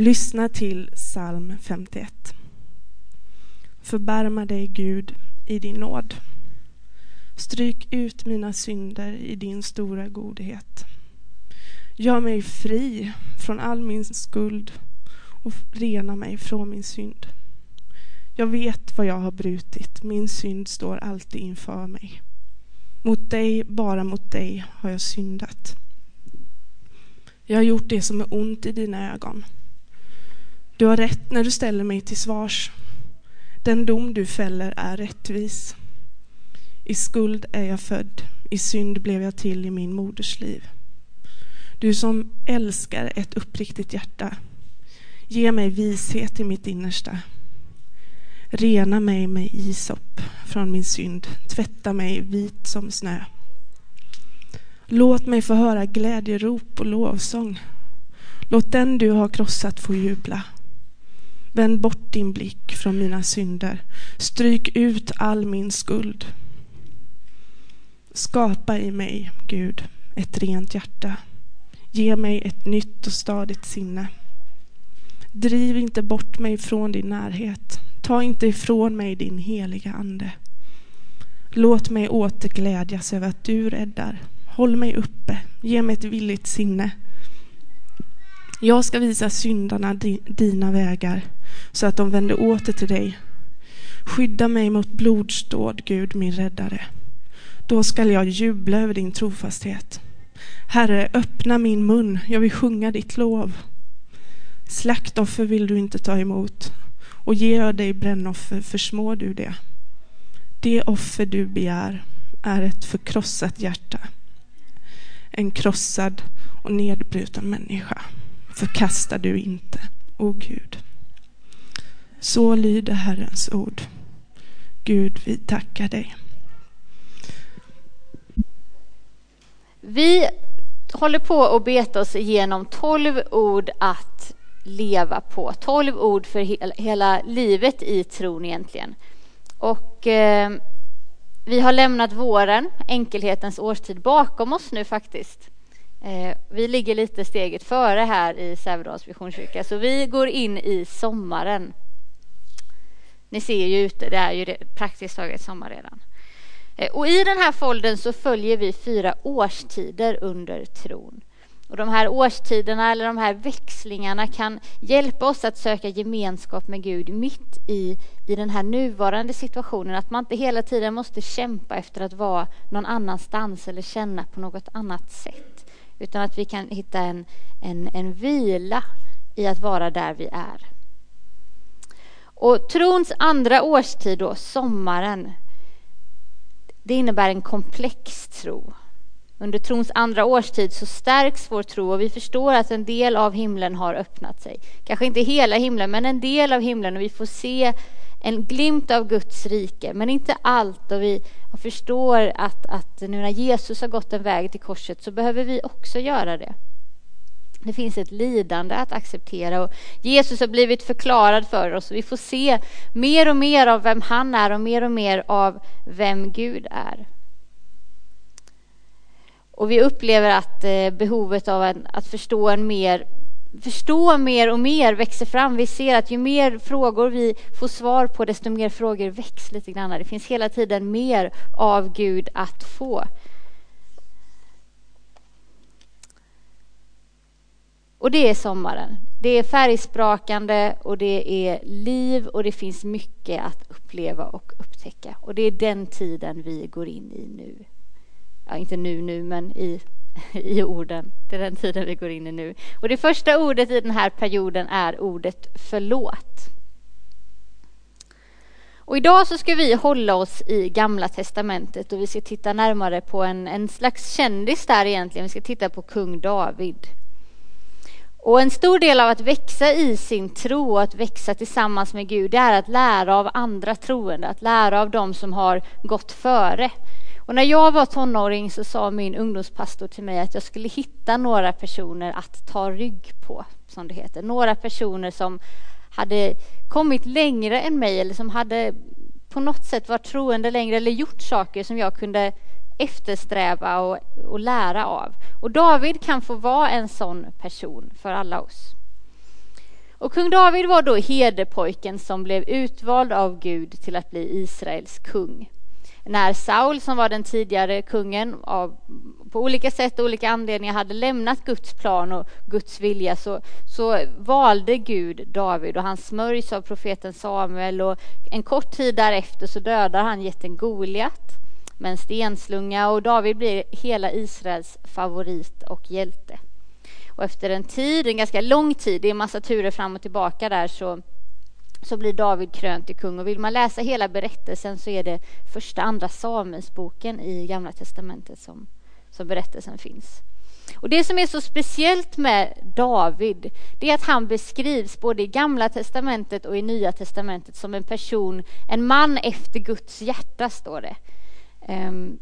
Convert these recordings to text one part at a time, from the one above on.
Lyssna till psalm 51. Förbarma dig, Gud, i din nåd. Stryk ut mina synder i din stora godhet. Gör mig fri från all min skuld och rena mig från min synd. Jag vet vad jag har brutit, min synd står alltid inför mig. Mot dig, bara mot dig, har jag syndat. Jag har gjort det som är ont i dina ögon. Du har rätt när du ställer mig till svars. Den dom du fäller är rättvis. I skuld är jag född, i synd blev jag till i min moders liv. Du som älskar ett uppriktigt hjärta, ge mig vishet i mitt innersta. Rena mig med isop från min synd, tvätta mig vit som snö. Låt mig få höra glädjerop och lovsång. Låt den du har krossat få jubla. Vänd bort din blick från mina synder. Stryk ut all min skuld. Skapa i mig, Gud, ett rent hjärta. Ge mig ett nytt och stadigt sinne. Driv inte bort mig från din närhet. Ta inte ifrån mig din heliga Ande. Låt mig återglädjas över att du räddar. Håll mig uppe. Ge mig ett villigt sinne. Jag ska visa syndarna dina vägar så att de vänder åter till dig. Skydda mig mot blodsdåd, Gud, min räddare. Då skall jag jubla över din trofasthet. Herre, öppna min mun, jag vill sjunga ditt lov. Slaktoffer vill du inte ta emot och ger jag dig brännoffer försmår du det. Det offer du begär är ett förkrossat hjärta. En krossad och nedbruten människa förkastar du inte, o Gud. Så lyder Herrens ord. Gud, vi tackar dig. Vi håller på att beta oss igenom tolv ord att leva på. Tolv ord för hela livet i tron egentligen. Och eh, vi har lämnat våren, enkelhetens årstid, bakom oss nu faktiskt. Eh, vi ligger lite steget före här i Sävedals Missionskyrka, så vi går in i sommaren. Ni ser ju ute, det är ju det, praktiskt taget sommar redan. Eh, och i den här folden så följer vi fyra årstider under tron. Och de här årstiderna eller de här växlingarna kan hjälpa oss att söka gemenskap med Gud mitt i, i den här nuvarande situationen. Att man inte hela tiden måste kämpa efter att vara någon annanstans eller känna på något annat sätt. Utan att vi kan hitta en, en, en vila i att vara där vi är. Och trons andra årstid då, sommaren, det innebär en komplex tro. Under trons andra årstid så stärks vår tro och vi förstår att en del av himlen har öppnat sig. Kanske inte hela himlen, men en del av himlen och vi får se en glimt av Guds rike, men inte allt. Och vi förstår att, att nu när Jesus har gått en väg till korset så behöver vi också göra det. Det finns ett lidande att acceptera och Jesus har blivit förklarad för oss. Vi får se mer och mer av vem han är och mer och mer av vem Gud är. Och vi upplever att eh, behovet av att förstå en mer förstå mer och mer växer fram. Vi ser att ju mer frågor vi får svar på, desto mer frågor väcks lite grann. Det finns hela tiden mer av Gud att få. Och det är sommaren. Det är färgsprakande och det är liv och det finns mycket att uppleva och upptäcka. Och det är den tiden vi går in i nu. Ja, inte nu nu, men i, i orden. Det är den tiden vi går in i nu. Och det första ordet i den här perioden är ordet förlåt. Och idag så ska vi hålla oss i Gamla Testamentet och vi ska titta närmare på en, en slags kändis där egentligen. Vi ska titta på kung David. Och en stor del av att växa i sin tro och att växa tillsammans med Gud, det är att lära av andra troende, att lära av dem som har gått före. Och när jag var tonåring så sa min ungdomspastor till mig att jag skulle hitta några personer att ta rygg på, som det heter. Några personer som hade kommit längre än mig eller som hade på något sätt varit troende längre eller gjort saker som jag kunde eftersträva och, och lära av. Och David kan få vara en sån person för alla oss. Och kung David var då herdepojken som blev utvald av Gud till att bli Israels kung. När Saul, som var den tidigare kungen, av, på olika sätt och olika anledningar hade lämnat Guds plan och Guds vilja så, så valde Gud David och han smörjs av profeten Samuel och en kort tid därefter så dödar han jätten Goliat med en stenslunga och David blir hela Israels favorit och hjälte. Och efter en tid, en ganska lång tid, det är en massa turer fram och tillbaka där, så, så blir David krönt till kung. Och vill man läsa hela berättelsen så är det första, andra Samuelsboken i Gamla Testamentet som, som berättelsen finns. Och Det som är så speciellt med David, det är att han beskrivs både i Gamla Testamentet och i Nya Testamentet som en person, en man efter Guds hjärta, står det. Um,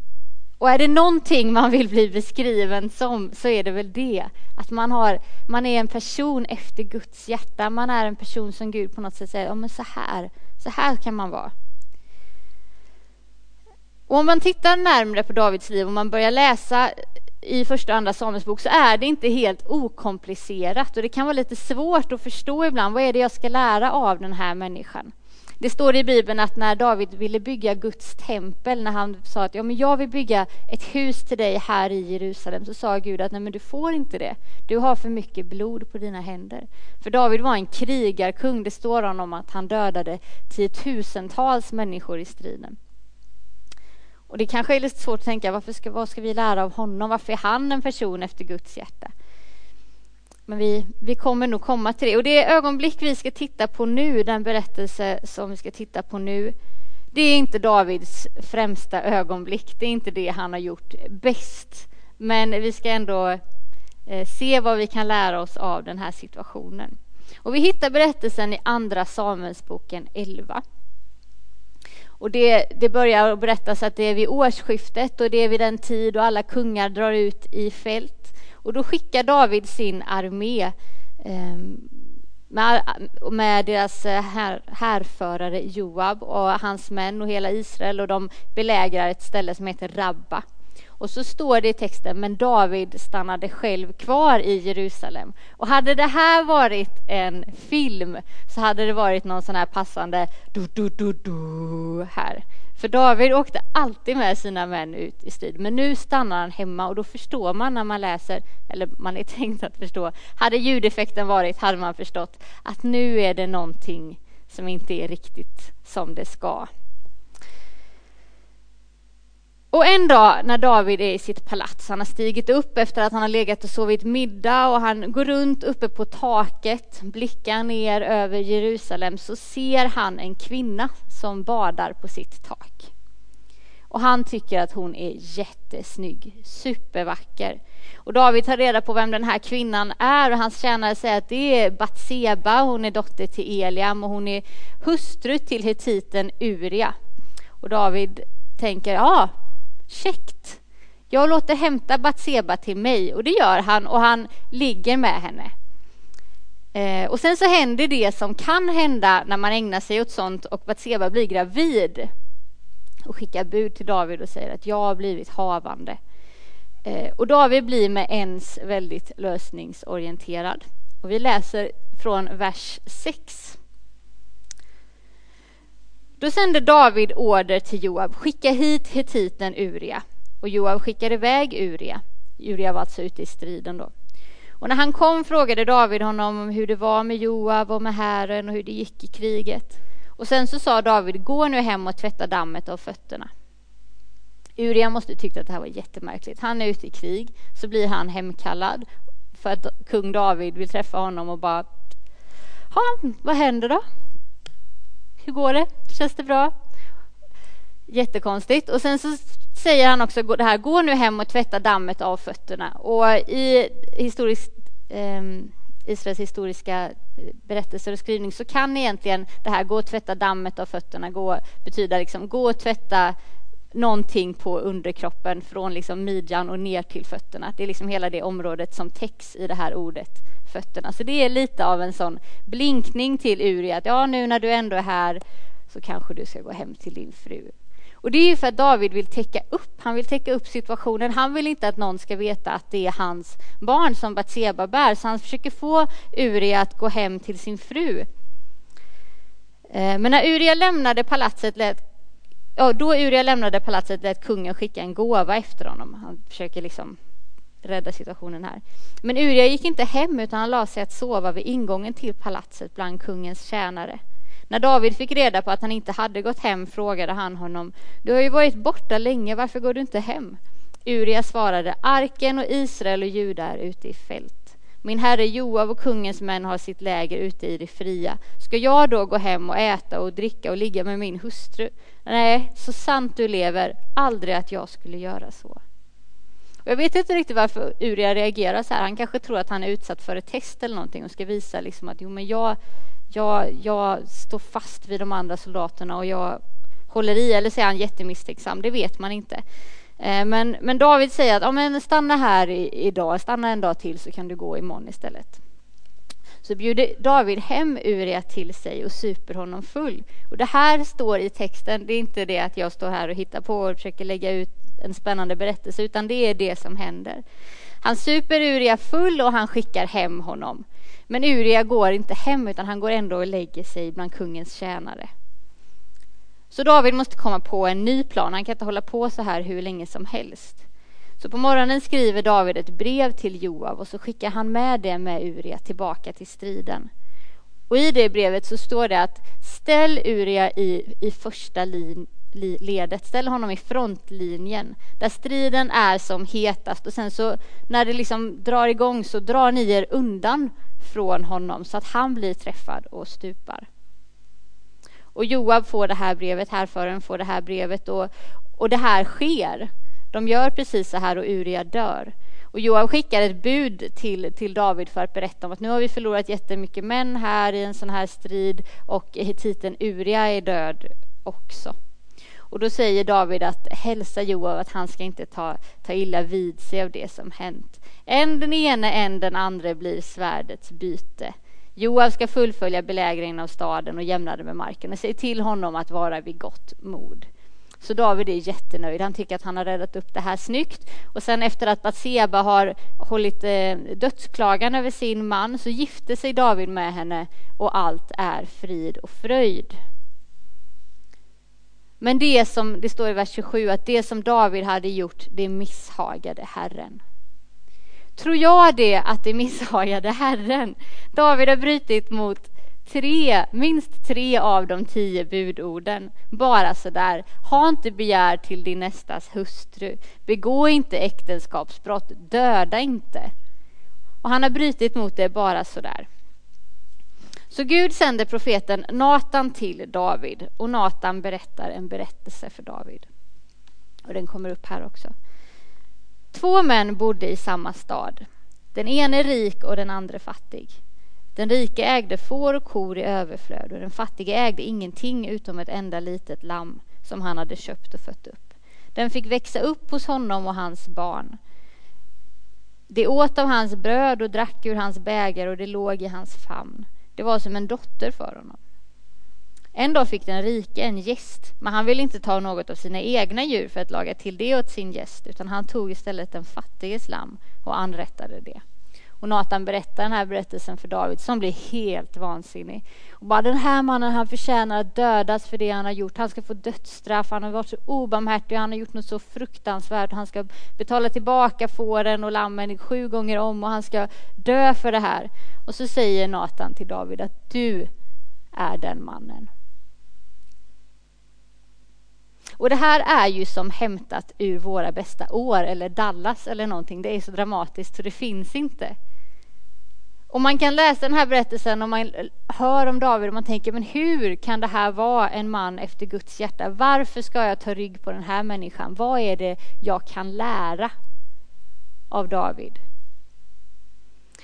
och är det någonting man vill bli beskriven som så är det väl det. Att man, har, man är en person efter Guds hjärta. Man är en person som Gud på något sätt säger, ja men så här, så här kan man vara. Och om man tittar närmre på Davids liv och man börjar läsa i första och andra Samuelsbok så är det inte helt okomplicerat och det kan vara lite svårt att förstå ibland. Vad är det jag ska lära av den här människan? Det står i Bibeln att när David ville bygga Guds tempel, när han sa att ja, men jag vill bygga ett hus till dig här i Jerusalem, så sa Gud att nej, men du får inte det. Du har för mycket blod på dina händer. För David var en krigarkung. Det står om att han dödade tiotusentals människor i striden. Och det kanske är lite svårt att tänka, varför ska, vad ska vi lära av honom? Varför är han en person efter Guds hjärta? Men vi, vi kommer nog komma till det. Och det ögonblick vi ska titta på nu, den berättelse som vi ska titta på nu, det är inte Davids främsta ögonblick. Det är inte det han har gjort bäst. Men vi ska ändå eh, se vad vi kan lära oss av den här situationen. Och vi hittar berättelsen i Andra Samuelsboken 11. Och det, det börjar berättas att det är vid årsskiftet och det är vid den tid då alla kungar drar ut i fält. Och då skickar David sin armé ehm, med, med deras eh, här, härförare Joab och hans män och hela Israel och de belägrar ett ställe som heter Rabba. Och så står det i texten, men David stannade själv kvar i Jerusalem. Och hade det här varit en film så hade det varit någon sån här passande du, du, du, du här. För David åkte alltid med sina män ut i strid, men nu stannar han hemma och då förstår man när man läser, eller man är tänkt att förstå, hade ljudeffekten varit hade man förstått att nu är det någonting som inte är riktigt som det ska. Och en dag när David är i sitt palats, han har stigit upp efter att han har legat och sovit middag och han går runt uppe på taket, blickar ner över Jerusalem, så ser han en kvinna som badar på sitt tak. Och han tycker att hon är jättesnygg, supervacker. Och David tar reda på vem den här kvinnan är och hans tjänare säger att det är Batseba, hon är dotter till Eliam och hon är hustru till hetiten Uria. Och David tänker, ja, käckt. Jag låter hämta Batseba till mig och det gör han och han ligger med henne. Eh, och sen så händer det som kan hända när man ägnar sig åt sånt och Batseba blir gravid och skickar bud till David och säger att jag har blivit havande. Eh, och David blir med ens väldigt lösningsorienterad. Och vi läser från vers 6. Då sände David order till Joab, skicka hit hetiten Uria. Och Joab skickade iväg Uria. Uria var alltså ute i striden då. Och när han kom frågade David honom om hur det var med Joab och med Hären och hur det gick i kriget. Och sen så sa David, gå nu hem och tvätta dammet av fötterna. Uria måste tyckt att det här var jättemärkligt. Han är ute i krig, så blir han hemkallad för att kung David vill träffa honom och bara, ja, vad händer då? Hur går det? Känns det bra? Jättekonstigt. Och sen så säger han också det här, gå nu hem och tvätta dammet av fötterna. Och i historisk, eh, Israels historiska eh, berättelser och skrivning så kan egentligen det här, gå och tvätta dammet av fötterna, gå, betyda liksom, gå och tvätta någonting på underkroppen från liksom midjan och ner till fötterna. Det är liksom hela det området som täcks i det här ordet fötterna. Så det är lite av en sån blinkning till Uri att ja, nu när du ändå är här så kanske du ska gå hem till din fru. Och det är ju för att David vill täcka upp, han vill täcka upp situationen. Han vill inte att någon ska veta att det är hans barn som Batseba bär, så han försöker få Uria att gå hem till sin fru. Eh, men när Uria lämnade palatset lät Ja, då Uria lämnade palatset lät kungen skicka en gåva efter honom. Han försöker liksom rädda situationen här. Men Uria gick inte hem utan han lade sig att sova vid ingången till palatset bland kungens tjänare. När David fick reda på att han inte hade gått hem frågade han honom Du har ju varit borta länge, varför går du inte hem? Uria svarade Arken och Israel och Juda är ute i fält. Min herre Joav och kungens män har sitt läger ute i det fria. Ska jag då gå hem och äta och dricka och ligga med min hustru? Nej, så sant du lever, aldrig att jag skulle göra så. Jag vet inte riktigt varför Uria reagerar så här. Han kanske tror att han är utsatt för ett test eller någonting och ska visa liksom att jo, men jag, jag, jag står fast vid de andra soldaterna och jag håller i, eller så är han jättemisstänksam, det vet man inte. Eh, men, men David säger att ja, men stanna här idag, stanna en dag till så kan du gå imorgon istället. Så bjuder David hem Uria till sig och super honom full. Och det här står i texten, det är inte det att jag står här och hittar på och försöker lägga ut en spännande berättelse, utan det är det som händer. Han super Uria full och han skickar hem honom. Men Uria går inte hem utan han går ändå och lägger sig bland kungens tjänare. Så David måste komma på en ny plan. Han kan inte hålla på så här hur länge som helst. Så på morgonen skriver David ett brev till Joab och så skickar han med det med Uria tillbaka till striden. Och i det brevet så står det att ställ Uria i, i första lin, ledet, ställ honom i frontlinjen där striden är som hetast och sen så när det liksom drar igång så drar ni er undan från honom så att han blir träffad och stupar. Och Joab får det här brevet, härföraren får det här brevet och, och det här sker. De gör precis så här och Uria dör. Och Joab skickar ett bud till, till David för att berätta om att nu har vi förlorat jättemycket män här i en sån här strid och hetiten Uria är död också. Och då säger David att hälsa Joab att han ska inte ta, ta illa vid sig av det som hänt. En den ene, en den andra blir svärdets byte. Joab ska fullfölja belägringen av staden och jämna den med marken och säg till honom att vara vid gott mod. Så David är jättenöjd. Han tycker att han har räddat upp det här snyggt. Och sen efter att Batseba har hållit eh, dödsklagan över sin man så gifte sig David med henne och allt är frid och fröjd. Men det som, det står i vers 27, att det som David hade gjort, det misshagade Herren. Tror jag det att det misshagade Herren? David har brutit mot tre, minst tre av de tio budorden. Bara sådär. Ha inte begär till din nästas hustru. Begå inte äktenskapsbrott. Döda inte. Och han har brutit mot det bara sådär. Så Gud sänder profeten Natan till David och Natan berättar en berättelse för David. Och den kommer upp här också. Två män bodde i samma stad. Den ene rik och den andra fattig. Den rike ägde får och kor i överflöd och den fattige ägde ingenting utom ett enda litet lamm som han hade köpt och fött upp. Den fick växa upp hos honom och hans barn. Det åt av hans bröd och drack ur hans bägare och det låg i hans famn. Det var som en dotter för honom. En dag fick den rike en gäst, men han ville inte ta något av sina egna djur för att laga till det åt sin gäst, utan han tog istället den fattiges lamm och anrättade det. Och Natan berättar den här berättelsen för David som blir helt vansinnig. Och bara den här mannen han förtjänar att dödas för det han har gjort. Han ska få dödsstraff, han har varit så obarmhärtig, han har gjort något så fruktansvärt. Han ska betala tillbaka fåren och lammen sju gånger om och han ska dö för det här. Och så säger Natan till David att du är den mannen. Och det här är ju som hämtat ur Våra bästa år eller Dallas eller någonting. Det är så dramatiskt så det finns inte. Och man kan läsa den här berättelsen och man hör om David och man tänker, men hur kan det här vara en man efter Guds hjärta? Varför ska jag ta rygg på den här människan? Vad är det jag kan lära av David?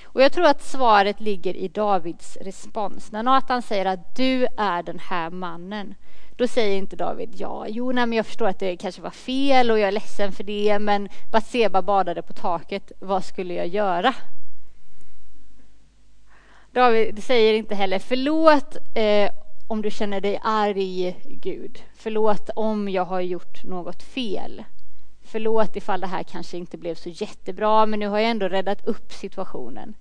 Och jag tror att svaret ligger i Davids respons. När Nathan säger att du är den här mannen, då säger inte David ja, jo, nej, men jag förstår att det kanske var fel och jag är ledsen för det, men Batseba badade på taket, vad skulle jag göra? David säger inte heller förlåt eh, om du känner dig arg, Gud. Förlåt om jag har gjort något fel. Förlåt ifall det här kanske inte blev så jättebra, men nu har jag ändå räddat upp situationen.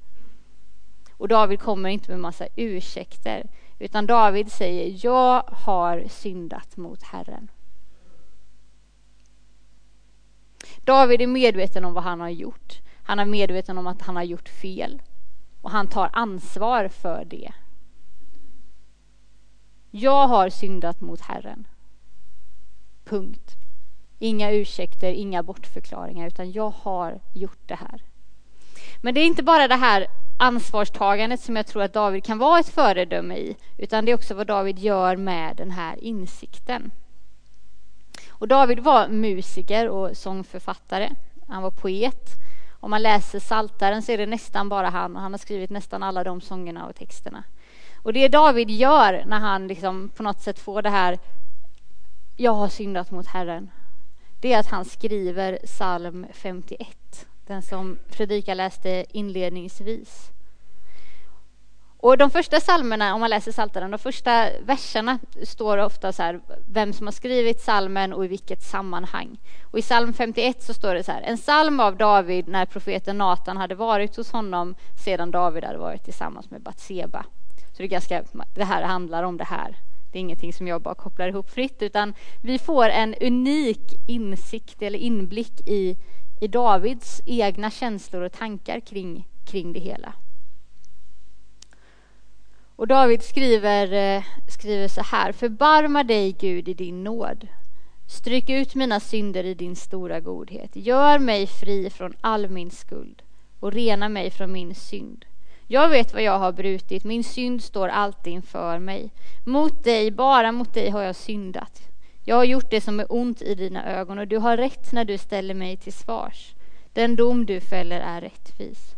Och David kommer inte med massa ursäkter, utan David säger jag har syndat mot Herren. David är medveten om vad han har gjort. Han är medveten om att han har gjort fel och han tar ansvar för det. Jag har syndat mot Herren. Punkt. Inga ursäkter, inga bortförklaringar, utan jag har gjort det här. Men det är inte bara det här ansvarstagandet som jag tror att David kan vara ett föredöme i, utan det är också vad David gör med den här insikten. Och David var musiker och sångförfattare. Han var poet. Om man läser Saltaren så är det nästan bara han och han har skrivit nästan alla de sångerna och texterna. Och det David gör när han liksom på något sätt får det här Jag har syndat mot Herren. Det är att han skriver psalm 51. Den som Fredrika läste inledningsvis. Och de första psalmerna, om man läser Psaltaren, de första verserna står ofta så här, vem som har skrivit psalmen och i vilket sammanhang. Och i psalm 51 så står det så här, en psalm av David när profeten Natan hade varit hos honom sedan David hade varit tillsammans med Batseba. Så det, är ganska, det här handlar om det här. Det är ingenting som jag bara kopplar ihop fritt, utan vi får en unik insikt eller inblick i, i Davids egna känslor och tankar kring, kring det hela. Och David skriver, eh, skriver så här. Förbarma dig Gud i din nåd. Stryk ut mina synder i din stora godhet. Gör mig fri från all min skuld och rena mig från min synd. Jag vet vad jag har brutit, min synd står alltid inför mig. Mot dig, bara mot dig har jag syndat. Jag har gjort det som är ont i dina ögon och du har rätt när du ställer mig till svars. Den dom du fäller är rättvis.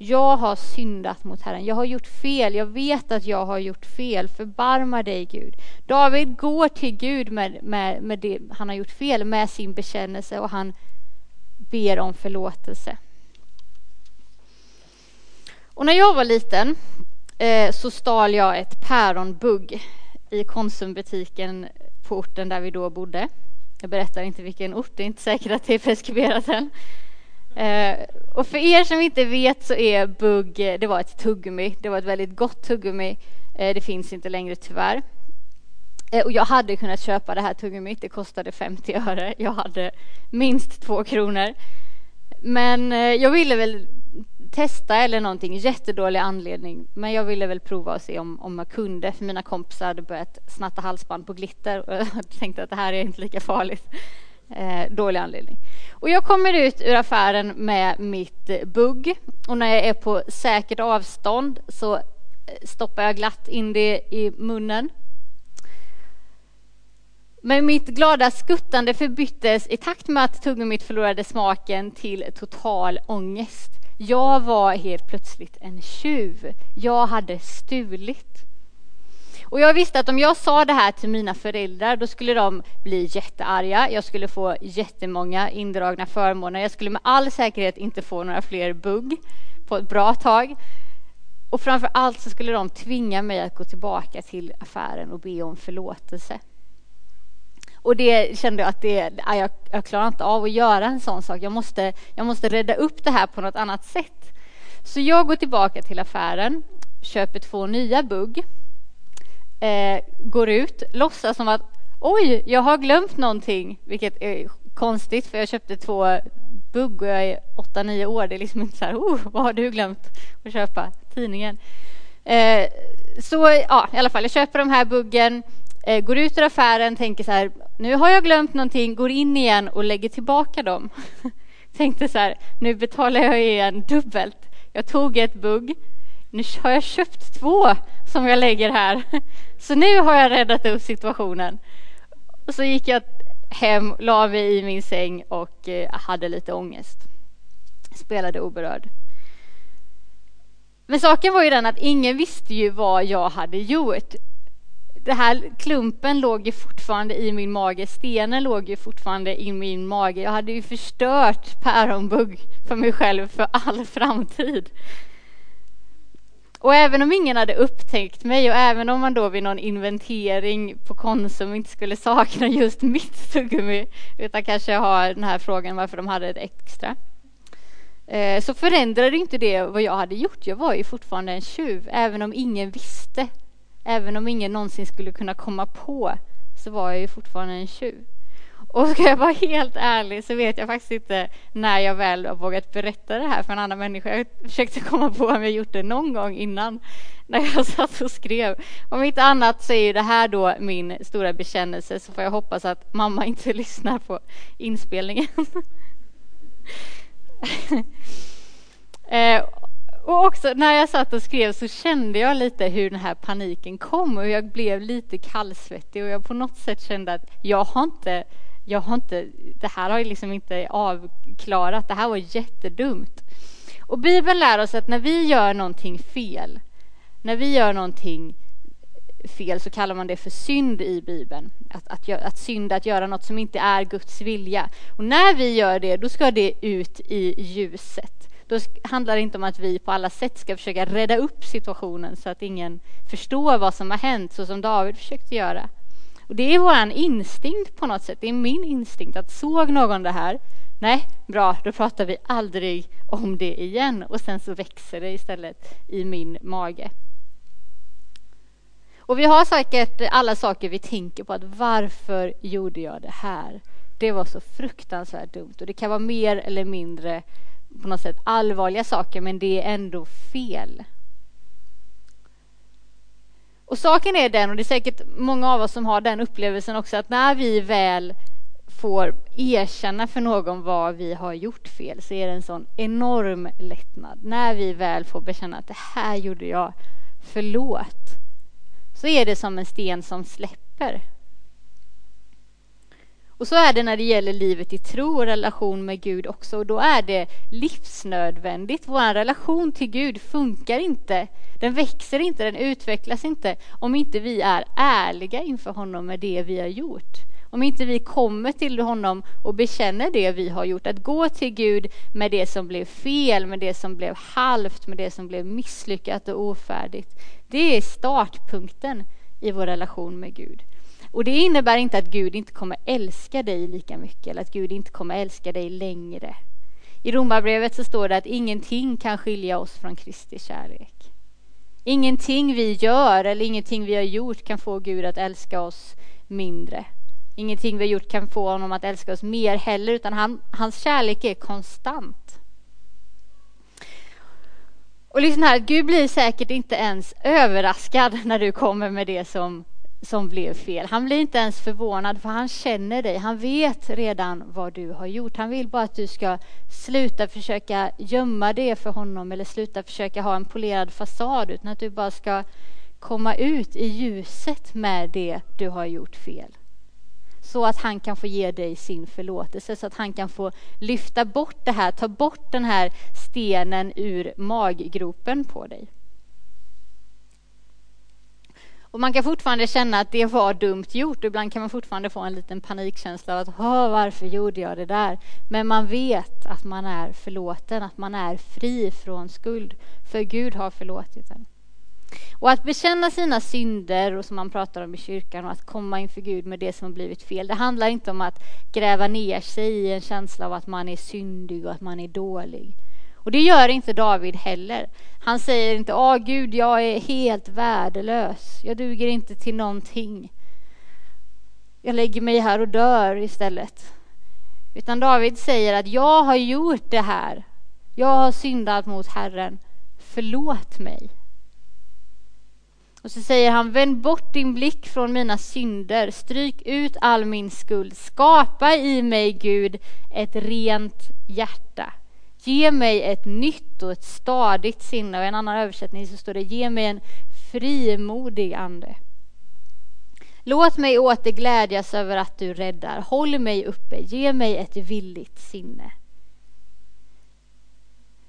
Jag har syndat mot Herren. Jag har gjort fel. Jag vet att jag har gjort fel. Förbarma dig, Gud. David går till Gud med, med, med det han har gjort fel, med sin bekännelse och han ber om förlåtelse. Och när jag var liten eh, så stal jag ett päronbugg i Konsumbutiken på orten där vi då bodde. Jag berättar inte vilken ort, det är inte säkert att det är preskriberat än. Eh, och för er som inte vet så är bugg, det var ett tuggummi. Det var ett väldigt gott tuggummi. Eh, det finns inte längre tyvärr. Eh, och jag hade kunnat köpa det här tuggummit. Det kostade 50 öre. Jag hade minst två kronor. Men eh, jag ville väl testa eller någonting, jättedålig anledning. Men jag ville väl prova och se om, om jag kunde, för mina kompisar hade börjat snatta halsband på glitter och jag tänkte att det här är inte lika farligt. Eh, dålig anledning. Och jag kommer ut ur affären med mitt eh, bugg och när jag är på säkert avstånd så eh, stoppar jag glatt in det i munnen. Men mitt glada skuttande förbyttes i takt med att tuggummit förlorade smaken till total ångest. Jag var helt plötsligt en tjuv. Jag hade stulit. Och jag visste att om jag sa det här till mina föräldrar då skulle de bli jättearga. Jag skulle få jättemånga indragna förmåner. Jag skulle med all säkerhet inte få några fler bugg på ett bra tag. Och framför allt så skulle de tvinga mig att gå tillbaka till affären och be om förlåtelse. Och det kände jag att det, jag, jag klarar inte av att göra en sån sak. Jag måste, jag måste rädda upp det här på något annat sätt. Så jag går tillbaka till affären, köper två nya bugg eh, går ut, låtsas som att oj, jag har glömt någonting, vilket är konstigt för jag köpte två bugg och jag är åtta, nio år. Det är liksom inte så här, oh, vad har du glömt att köpa? Tidningen. Eh, så ja, i alla fall, jag köper de här buggen, eh, går ut ur affären, tänker så här, nu har jag glömt någonting, går in igen och lägger tillbaka dem. Tänkte så här, nu betalar jag igen dubbelt. Jag tog ett bugg, nu har jag köpt två som jag lägger här. Så nu har jag räddat upp situationen. Och så gick jag hem, la mig i min säng och eh, hade lite ångest. Spelade oberörd. Men saken var ju den att ingen visste ju vad jag hade gjort. Den här klumpen låg ju fortfarande i min mage, stenen låg ju fortfarande i min mage. Jag hade ju förstört päronbugg för mig själv för all framtid. Och även om ingen hade upptäckt mig och även om man då vid någon inventering på Konsum inte skulle sakna just mitt tuggummi utan kanske ha den här frågan varför de hade ett extra eh, så förändrade inte det vad jag hade gjort. Jag var ju fortfarande en tjuv även om ingen visste. Även om ingen någonsin skulle kunna komma på så var jag ju fortfarande en tjuv. Och ska jag vara helt ärlig så vet jag faktiskt inte när jag väl har vågat berätta det här för en annan människa. Jag försökte komma på om jag gjort det någon gång innan när jag satt och skrev. Om inte annat så är ju det här då min stora bekännelse så får jag hoppas att mamma inte lyssnar på inspelningen. eh, och också när jag satt och skrev så kände jag lite hur den här paniken kom och jag blev lite kallsvettig och jag på något sätt kände att jag har inte jag har inte, det här har jag liksom inte avklarat, det här var jättedumt. Och Bibeln lär oss att när vi gör någonting fel, när vi gör någonting fel så kallar man det för synd i Bibeln. Att, att, att synda, att göra något som inte är Guds vilja. Och när vi gör det, då ska det ut i ljuset. Då handlar det inte om att vi på alla sätt ska försöka rädda upp situationen så att ingen förstår vad som har hänt, så som David försökte göra. Och det är vår instinkt på något sätt. Det är min instinkt att såg någon det här, nej, bra, då pratar vi aldrig om det igen. Och sen så växer det istället i min mage. Och vi har säkert alla saker vi tänker på att varför gjorde jag det här? Det var så fruktansvärt dumt och det kan vara mer eller mindre på något sätt allvarliga saker men det är ändå fel. Och saken är den, och det är säkert många av oss som har den upplevelsen också, att när vi väl får erkänna för någon vad vi har gjort fel så är det en sån enorm lättnad. När vi väl får bekänna att det här gjorde jag, förlåt, så är det som en sten som släpper. Och så är det när det gäller livet i tro och relation med Gud också. Och då är det livsnödvändigt. Vår relation till Gud funkar inte. Den växer inte, den utvecklas inte om inte vi är ärliga inför honom med det vi har gjort. Om inte vi kommer till honom och bekänner det vi har gjort. Att gå till Gud med det som blev fel, med det som blev halvt, med det som blev misslyckat och ofärdigt. Det är startpunkten i vår relation med Gud. Och det innebär inte att Gud inte kommer älska dig lika mycket eller att Gud inte kommer älska dig längre. I Romarbrevet så står det att ingenting kan skilja oss från Kristi kärlek. Ingenting vi gör eller ingenting vi har gjort kan få Gud att älska oss mindre. Ingenting vi har gjort kan få honom att älska oss mer heller, utan han, hans kärlek är konstant. Och lyssna här, Gud blir säkert inte ens överraskad när du kommer med det som som blev fel. Han blir inte ens förvånad för han känner dig. Han vet redan vad du har gjort. Han vill bara att du ska sluta försöka gömma det för honom eller sluta försöka ha en polerad fasad utan att du bara ska komma ut i ljuset med det du har gjort fel. Så att han kan få ge dig sin förlåtelse, så att han kan få lyfta bort det här, ta bort den här stenen ur maggropen på dig. Och man kan fortfarande känna att det var dumt gjort. Ibland kan man fortfarande få en liten panikkänsla av att varför gjorde jag det där? Men man vet att man är förlåten, att man är fri från skuld. För Gud har förlåtit en. Och att bekänna sina synder, och som man pratar om i kyrkan, och att komma inför Gud med det som har blivit fel. Det handlar inte om att gräva ner sig i en känsla av att man är syndig och att man är dålig. Och det gör inte David heller. Han säger inte, åh Gud, jag är helt värdelös. Jag duger inte till någonting. Jag lägger mig här och dör istället. Utan David säger att jag har gjort det här. Jag har syndat mot Herren. Förlåt mig. Och så säger han, vänd bort din blick från mina synder, stryk ut all min skuld, skapa i mig, Gud, ett rent hjärta. Ge mig ett nytt och ett stadigt sinne. Och i en annan översättning så står det ge mig en frimodig ande. Låt mig åter glädjas över att du räddar. Håll mig uppe. Ge mig ett villigt sinne.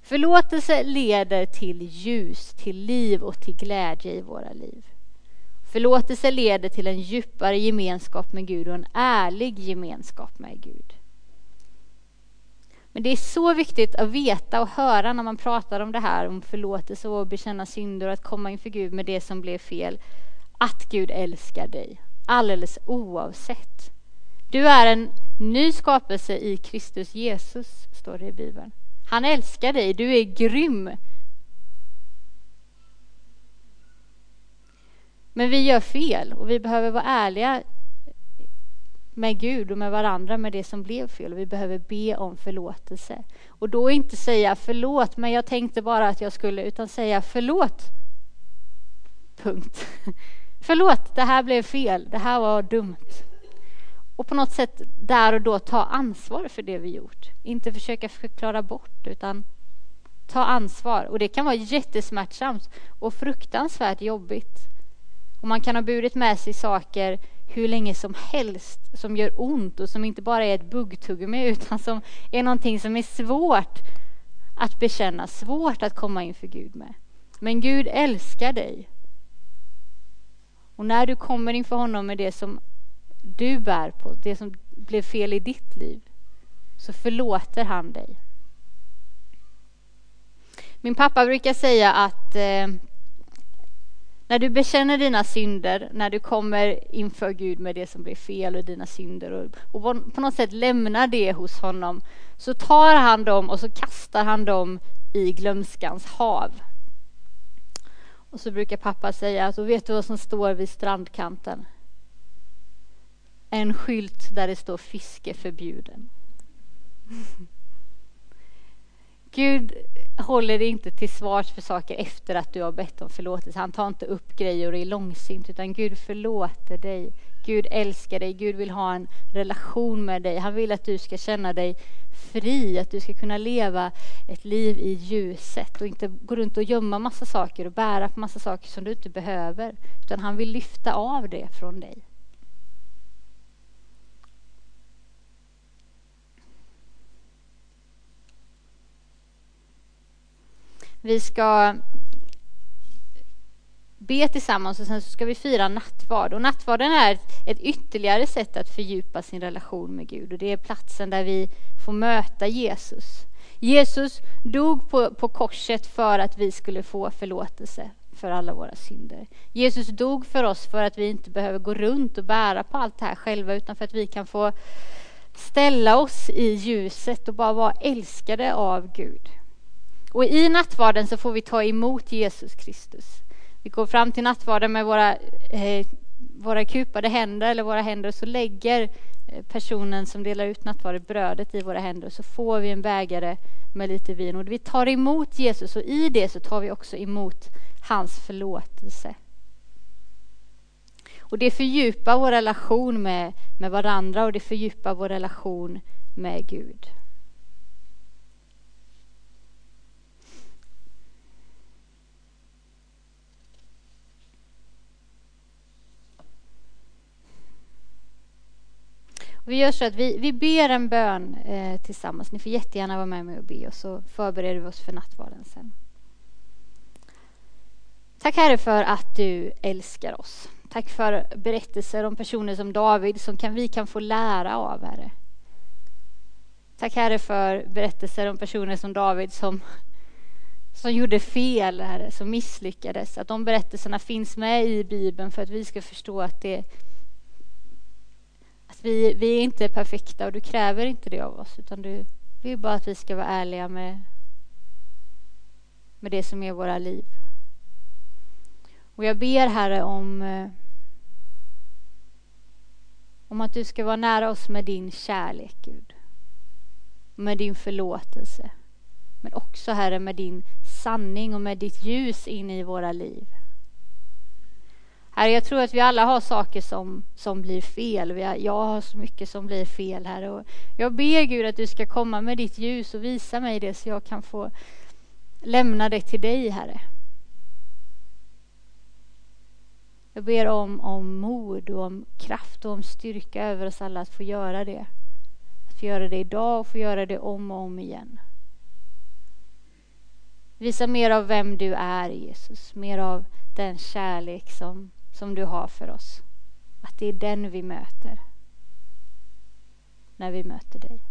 Förlåtelse leder till ljus, till liv och till glädje i våra liv. Förlåtelse leder till en djupare gemenskap med Gud och en ärlig gemenskap med Gud. Men det är så viktigt att veta och höra när man pratar om det här, om förlåtelse och bekänna synder och att komma inför Gud med det som blev fel, att Gud älskar dig, alldeles oavsett. Du är en ny skapelse i Kristus Jesus, står det i Bibeln. Han älskar dig, du är grym. Men vi gör fel och vi behöver vara ärliga med Gud och med varandra med det som blev fel. Vi behöver be om förlåtelse. Och då inte säga förlåt, men jag tänkte bara att jag skulle, utan säga förlåt. Punkt. Förlåt, det här blev fel, det här var dumt. Och på något sätt där och då ta ansvar för det vi gjort. Inte försöka förklara bort, utan ta ansvar. Och det kan vara jättesmärtsamt och fruktansvärt jobbigt. Och man kan ha burit med sig saker hur länge som helst som gör ont och som inte bara är ett buggtuggummi utan som är någonting som är svårt att bekänna, svårt att komma inför Gud med. Men Gud älskar dig. Och när du kommer inför honom med det som du bär på, det som blev fel i ditt liv, så förlåter han dig. Min pappa brukar säga att eh, när du bekänner dina synder, när du kommer inför Gud med det som blir fel och dina synder och, och på något sätt lämnar det hos honom, så tar han dem och så kastar han dem i glömskans hav. Och så brukar pappa säga att, och vet du vad som står vid strandkanten? En skylt där det står fiske förbjuden. Gud håller dig inte till svars för saker efter att du har bett om förlåtelse. Han tar inte upp grejer och är långsint, utan Gud förlåter dig. Gud älskar dig, Gud vill ha en relation med dig. Han vill att du ska känna dig fri, att du ska kunna leva ett liv i ljuset och inte gå runt och gömma massa saker och bära på massa saker som du inte behöver. Utan han vill lyfta av det från dig. Vi ska be tillsammans och sen så ska vi fira nattvard. Och nattvarden är ett ytterligare sätt att fördjupa sin relation med Gud och det är platsen där vi får möta Jesus. Jesus dog på, på korset för att vi skulle få förlåtelse för alla våra synder. Jesus dog för oss för att vi inte behöver gå runt och bära på allt det här själva utan för att vi kan få ställa oss i ljuset och bara vara älskade av Gud. Och i nattvarden så får vi ta emot Jesus Kristus. Vi går fram till nattvarden med våra, eh, våra kupade händer eller våra händer och så lägger eh, personen som delar ut nattvarden brödet i våra händer och så får vi en bägare med lite vin och vi tar emot Jesus och i det så tar vi också emot hans förlåtelse. Och det fördjupar vår relation med, med varandra och det fördjupar vår relation med Gud. Vi gör så att vi, vi ber en bön eh, tillsammans. Ni får jättegärna vara med mig och be och så förbereder vi oss för nattvarden sen. Tack Herre för att du älskar oss. Tack för berättelser om personer som David som kan, vi kan få lära av Herre. Tack Herre för berättelser om personer som David som, som gjorde fel, Herre, som misslyckades. Att de berättelserna finns med i Bibeln för att vi ska förstå att det vi, vi är inte perfekta och du kräver inte det av oss utan du vill bara att vi ska vara ärliga med, med det som är våra liv. Och jag ber Herre om, eh, om att du ska vara nära oss med din kärlek Gud. Med din förlåtelse. Men också Herre med din sanning och med ditt ljus in i våra liv. Herre, jag tror att vi alla har saker som, som blir fel. Vi har, jag har så mycket som blir fel, Herre. Och jag ber Gud att du ska komma med ditt ljus och visa mig det så jag kan få lämna det till dig, Herre. Jag ber om, om mod och om kraft och om styrka över oss alla att få göra det. Att få göra det idag och få göra det om och om igen. Visa mer av vem du är, Jesus. Mer av den kärlek som som du har för oss. Att det är den vi möter när vi möter dig.